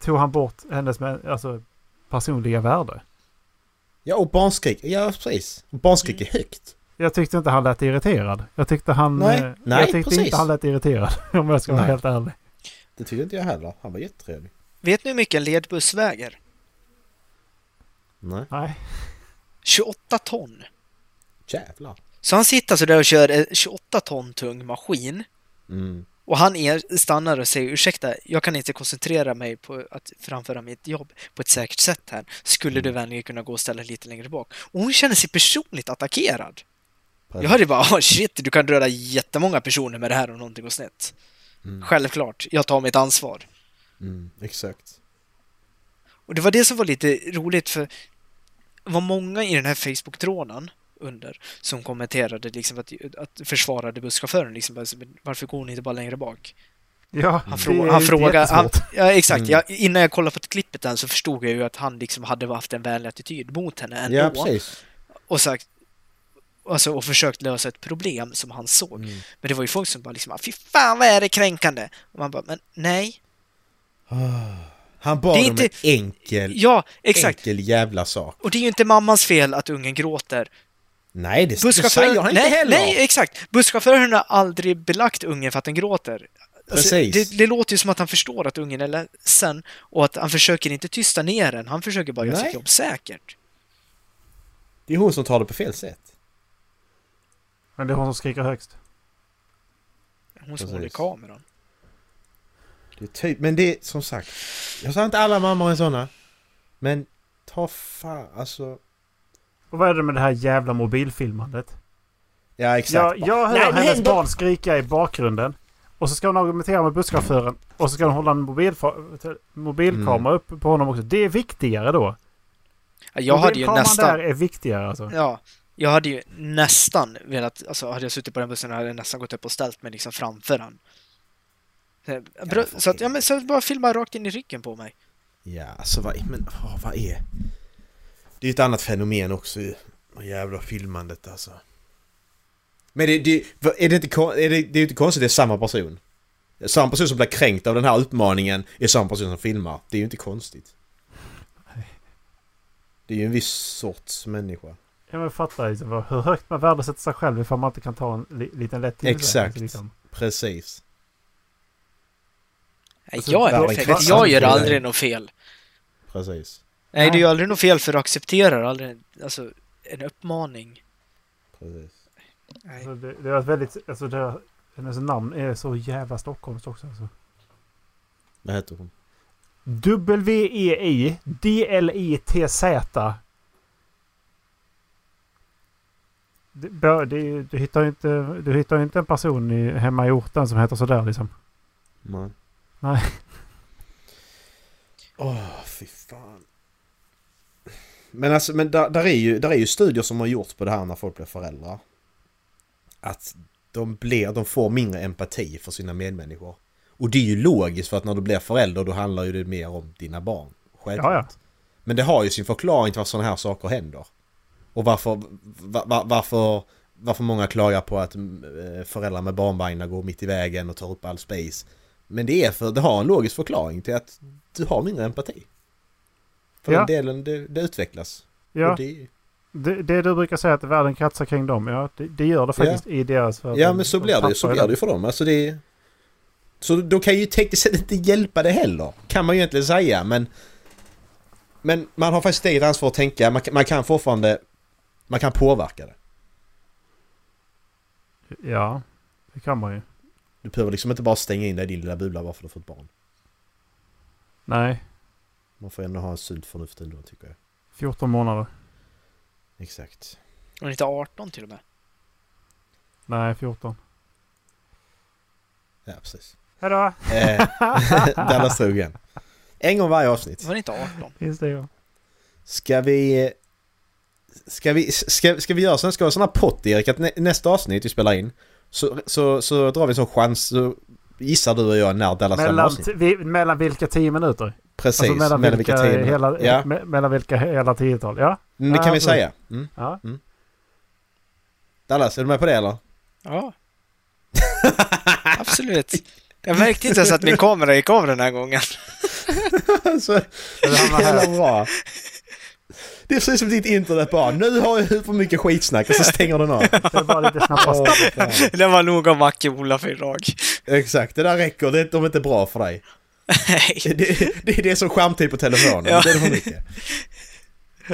tog han bort hennes alltså, personliga värde? Ja, och barnskrik. Ja, precis. Barnskrik är högt. Jag tyckte inte han lät irriterad. Jag tyckte han... Nej, eh, nej, jag tyckte precis. inte han lät irriterad. Om jag ska vara Nej. helt ärlig. Det tyckte inte jag heller. Han var jättetrevlig. Vet ni hur mycket en ledbuss väger? Nej. Nej. 28 ton. Jävlar. Så han sitter så där och kör en 28 ton tung maskin Mm. Och han är, stannar och säger ursäkta, jag kan inte koncentrera mig på att framföra mitt jobb på ett säkert sätt här. Skulle du vänligen kunna gå och ställa lite längre bak? Och hon känner sig personligt attackerad. Jag hade bara, oh, shit, du kan döda jättemånga personer med det här om någonting går snett. Mm. Självklart, jag tar mitt ansvar. Mm. Exakt. Och det var det som var lite roligt för var många i den här Facebook-tråden under som kommenterade liksom att, att försvarade busschauffören liksom "Men varför går hon inte bara längre bak? Ja, Han, det frå- han frågade... Han, ja, exakt. Mm. Ja, innan jag kollade på klippet än så förstod jag ju att han liksom hade haft en vänlig attityd mot henne ändå. Ja, precis. och sagt Alltså, och försökt lösa ett problem som han såg. Mm. Men det var ju folk som bara liksom, fy fan vad är det kränkande? Och man bara, men nej. Han bad Det är om inte- en enkel, Ja, exakt. enkel jävla sak. Och det är ju inte mammans fel att ungen gråter. Nej, det, det säger han inte nej, heller. nej, exakt. Busschauffören har aldrig belagt ungen för att den gråter. Alltså, Precis. det, det låter ju som att han förstår att ungen är ledsen och att han försöker inte tysta ner den. Han försöker bara göra sitt jobb säkert. Det är hon som tar det på fel sätt. Men det är hon som skriker högst. Hon som håller i kameran. Det är typ, men det är som sagt. Jag sa inte alla mammor är såna. Men ta fan, alltså. Och vad är det med det här jävla mobilfilmandet? Ja, exakt. Jag, jag hör Nej, men hennes ändå- barn skrika i bakgrunden. Och så ska hon argumentera med busschauffören. Och så ska hon hålla en mobilfa- mobilkamera upp på honom också. Det är viktigare då. Ja, jag hade ju nästan... där är viktigare alltså. Ja, jag hade ju nästan velat, alltså hade jag suttit på den bussen hade jag nästan gått upp och ställt mig liksom framför. Så, bra, så att, ja men så bara filma rakt in i ryggen på mig. Ja, alltså vad, men åh, vad är... Det är ett annat fenomen också ju. Vad jävla filmandet alltså. Men det, det, är det inte, är det, det är ju inte konstigt det är samma person. Samma person som blir kränkt av den här utmaningen är samma person som filmar. Det är ju inte konstigt. Det är ju en viss sorts människa. Jag vill fatta liksom, hur högt man värdesätter sig själv ifall man inte kan ta en li- liten lätt tillväxt. Exakt. Liksom. Precis. Nej, Alltså, jag är perfekt. kretsar Jag gör aldrig något fel. Precis. Nej, du Nej. gör aldrig något fel för du accepterar aldrig alltså, en uppmaning. Precis. Nej. Alltså, det, det är ett väldigt... Alltså det, hennes namn är så jävla stockholmskt också. Alltså. Vad heter hon? W-E-I D-L-I-T-Z. Det, bör- det, du, hittar ju inte, du hittar ju inte en person i, hemma i orten som heter sådär liksom. Nej. Nej. Åh, fy fan. Men alltså, men där, där, är ju, där är ju studier som har gjorts på det här när folk blir föräldrar. Att de, blir, de får mindre empati för sina medmänniskor. Och det är ju logiskt för att när du blir förälder då handlar ju det mer om dina barn. Självklart. Ja, ja. Men det har ju sin förklaring till varför sådana här saker händer. Och varför, va, va, varför, varför många klagar på att eh, föräldrar med barnvagnar går mitt i vägen och tar upp all space. Men det är för, det har en logisk förklaring till att du har mindre empati. För Ja. den delen, det, det utvecklas. Ja. Det, Det, det du brukar säga att världen kretsar kring dem. Ja, det, det gör det faktiskt i deras... att ja men så blir det så blir det för dem. Alltså det Så då kan ju tekniskt sett inte hjälpa det heller. Kan man ju egentligen säga men Men man har faktiskt eget ansvar att tänka. Man, kan- man kan fortfarande Man kan påverka det. Ja, det kan man ju. Du behöver liksom inte bara stänga in dig i din lilla bubbla bara för att du har fått barn. Nej, Man får ändå ha en sunt förnuft ändå tycker jag. 14 månader. Exakt. Och inte 18 till och med. Nej, 14. Ja precis. Hejdå! Eh, Dallas Trogen. En gång varje avsnitt. Var det inte 18? Finns det ju. Ska vi... Ska vi, ska, ska vi göra så? Ska vi ha sån här pott Erik att nä, nästa avsnitt vi spelar in så, så, så drar vi en sån chans så gissar du och jag när Dallas Mellan, vi, mellan vilka 10 minuter? Precis, Alltså mellan, mellan vilka, vilka tio hela. Ja. me, mellan vilka hela tiotal? Ja. Mm, det Ja, kan vi absolut. säga. Mm. Ja. Mm. Dallas, är du med på det eller? Ja. Absolut. Jag märkte inte ens att min kamera gick av den här gången. så jävla bra. Det är precis som ditt internet bara. Nu har jag för mycket skitsnack och så stänger den av. Det är bara lite fan. Det var nog av Macke-Ola för idag. Exakt, det där räcker. Det är, de är inte bra för dig. Nej. Det, det är det som skärmtid på telefonen. Ja. Det är för mycket.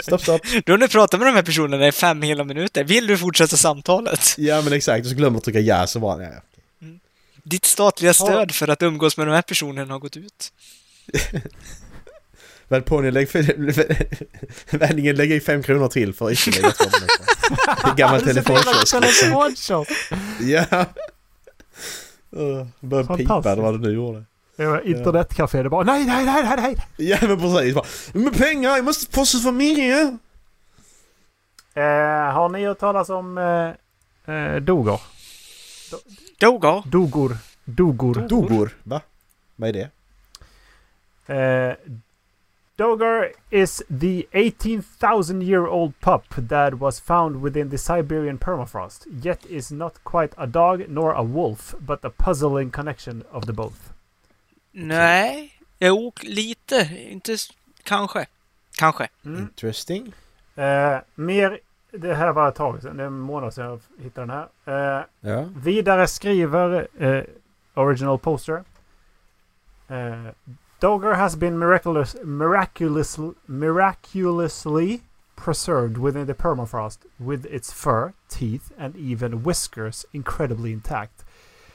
Stopp, stopp. Du har nu pratat med de här personerna i fem hela minuter. Vill du fortsätta samtalet? Ja men exakt, och så glömmer du att trycka ja så bara... Ja, ja. Ditt statliga stöd för att umgås med de här personerna har gått ut. Väl på ni lägg... Vändingen lägger i fem kronor till för ytterligare två minuter. Gammal telefonkiosk. Ja. Uh, Började pipa eller vad det nu gjorde. Det var internetcafé. Det bara nej, nej, nej, nej, nej. Ja men precis. Bara, med pengar, jag måste få så familjen. Eh, har ni hört talas om eh, eh, Dogor? Dogar? Dogor. Dogor. Dogor. Va? Vad är det? Uh, Dogar is the 18,000 year old pup that was found within the Siberian permafrost, yet is not quite a dog nor a wolf, but a puzzling connection of the both. Nej. Jo, lite. Inte... Kanske. Kanske. Interesting. Eh, mer, det här var ett tag sedan, det är en månad sedan jag hittade den här. Eh, Ja. Vidare skriver eh, Original Poster. Dogger has been miraculous, miraculous, miraculously preserved within the permafrost with its fur, teeth and even whiskers incredibly intact.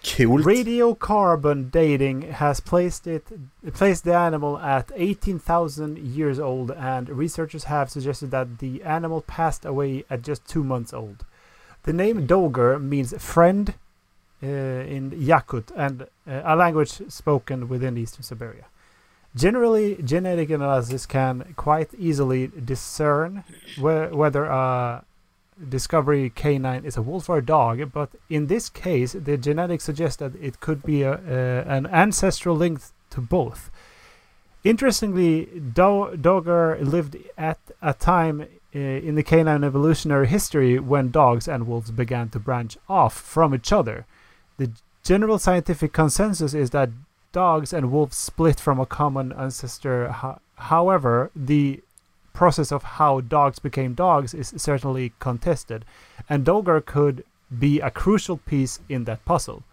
Coolt. Radiocarbon dating has placed it placed the animal at 18,000 years old and researchers have suggested that the animal passed away at just 2 months old. The name Doger means friend uh, in Yakut and uh, a language spoken within eastern Siberia. Generally, genetic analysis can quite easily discern whe- whether a discovery canine is a wolf or a dog, but in this case, the genetics suggest that it could be a, uh, an ancestral link to both. Interestingly, Do- Dogger lived at a time uh, in the canine evolutionary history when dogs and wolves began to branch off from each other. The general scientific consensus is that dogs and wolves split from a common ancestor. However, the process of how dogs became dogs is certainly contested, and Dogger could be a crucial piece in that puzzle.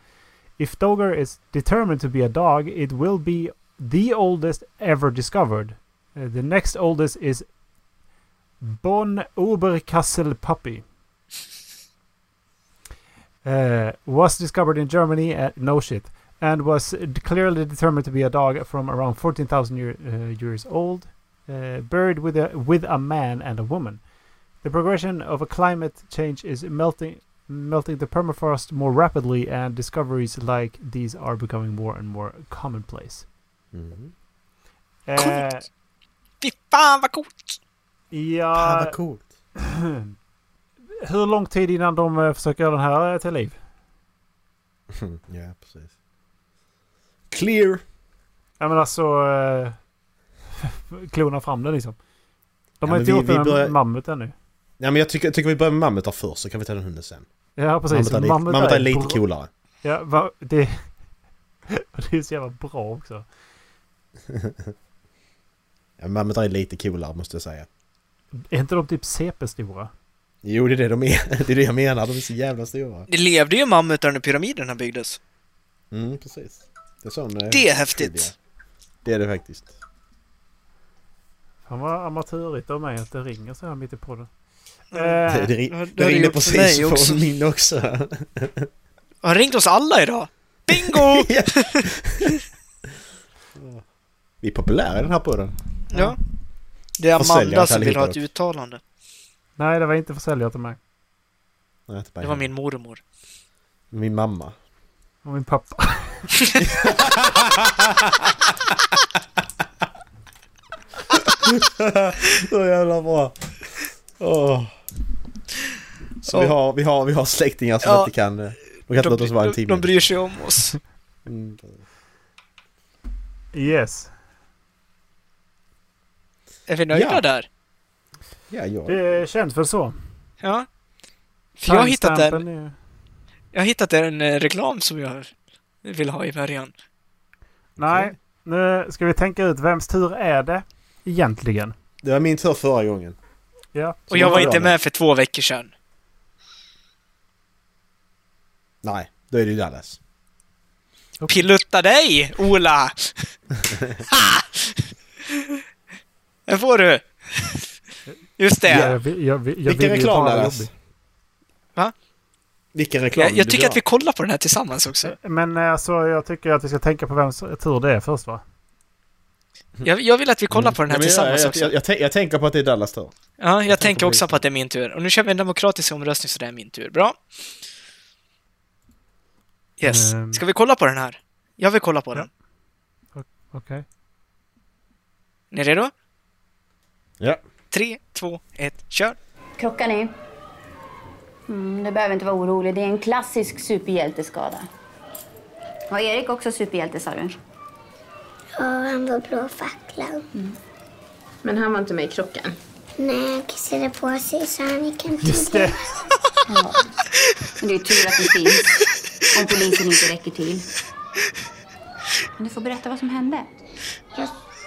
If Dogger is determined to be a dog, it will be the oldest ever discovered. Uh, the next oldest is Bon Oberkassel puppy. Uh, was discovered in Germany. Uh, no shit. And was clearly determined to be a dog from around 14,000 year, uh, years old, uh, buried with a, with a man and a woman. The progression of a climate change is melting melting the permafrost more rapidly, and discoveries like these are becoming more and more commonplace. Mhm. Eh, Coolt. Fy fan vad coolt! Fan vad coolt. hur lång tid innan de eh, försöker göra den här eh, till liv? ja, precis. Clear. Ja men alltså... Eh, klona fram den liksom. De Ja, har men inte vi- gjort vi en börjar- mammut ännu. Ja, men jag tycker, jag tycker vi börjar med mammutar först, så kan vi ta den hunden sen. Ja precis. Mammutar är, lite- mammutar är lite bra- coolare. Ja, va, det, det är så jävla bra också. Ja, mammutar är lite coolare måste jag säga. Är inte de typ CP-stora? Jo, det är det de är. Det är det jag menar. De är så jävla stora. Det levde ju mammutar när pyramiderna byggdes. Mm, precis. Det är sån... eh, Det är häftigt. trivia. Det är det faktiskt. Han var amatörigt av mig att det ringer så här mitt i podden. Det, Eh, det, det det det ringde precis också. på min också. Har ringt oss alla idag. Bingo! Vi är populära i den här podden. ja. Det är Amanda som vill ha ett uttalande. nej, det var inte försäljare till mig. Nej, Det var min mormor. min mamma. Och min pappa. Så jävla bra. Åh. Så vi, Ja. har, vi, har, vi har släktingar som Ja. inte kan... De kan inte låta oss vara en timme. de bryr sig om oss. Mm. Yes. Är vi nöjda Ja. där? Ja, ja. Det känns väl så. Ja. För jag har hittat en, jag har hittat en eh, reklam som jag vill ha i början. Nej, nu ska vi tänka ut vems tur är det egentligen? Det var min tur förra gången. Ja. Och jag var inte med för två veckor sedan. Nej, då är det Dallas. Pilutta dig, Ola! ha! Den får du! Just det. Jag, jag, jag, jag Vilken vill ju reklam Dallas? jobbig. Vilken reklam Jag, jag tycker att vi kollar på den här tillsammans också. Men alltså, jag tycker att vi ska tänka på vems tur det är först va? Jag, jag vill att vi kollar Mm. på den här Ja, tillsammans jag, också. jag, jag, jag, jag tänker på att det är Dallas tur. Ja, jag tänker på också det. på att det är min tur. Och nu kör vi en demokratisk omröstning så det är min tur. Bra. Yes. Ehm. Ska vi kolla på den här? Jag vill kolla på den. Okej. Är ni redo? Ja. Tre, två, ett, kör! Krockar ni? Mm, du behöver inte vara orolig. Det är en klassisk superhjälteskada. Var Erik också superhjälte, sa du? Ja, han var blå facklan. Men han var inte med i krocken. Nej, han kissade på sig så han gick hem Just det. Ja. Men det är tur att det finns. Om polisen inte räcker till. Men du får berätta vad som hände.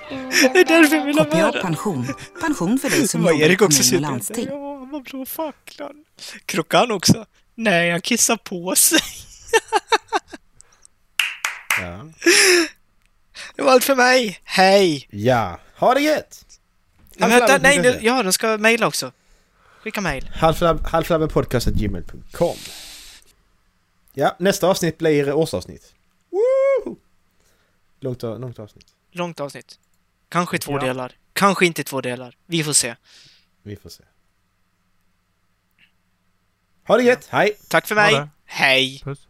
Det är därför jag vill ha med den. Pension. Pension för dig som jobbar i Erik också kommun och landsting. Ja, han var blå facklan. Krockade han också? Nej, han kissade på sig. Ja. Det var allt för mig. Hej! ja. Ha det gött! Men vänta, nej, nu, ja, de ska mejla också. Skicka mejl. Halvflabbenpodcast.gmail.com Ja, nästa avsnitt blir årsavsnitt. Woo! Långt, långt avsnitt. Långt avsnitt. Kanske två Ja. delar. Kanske inte två delar. Vi får se. Vi får se. Ha det gött, hej! Tack för mig. Hej! Puss.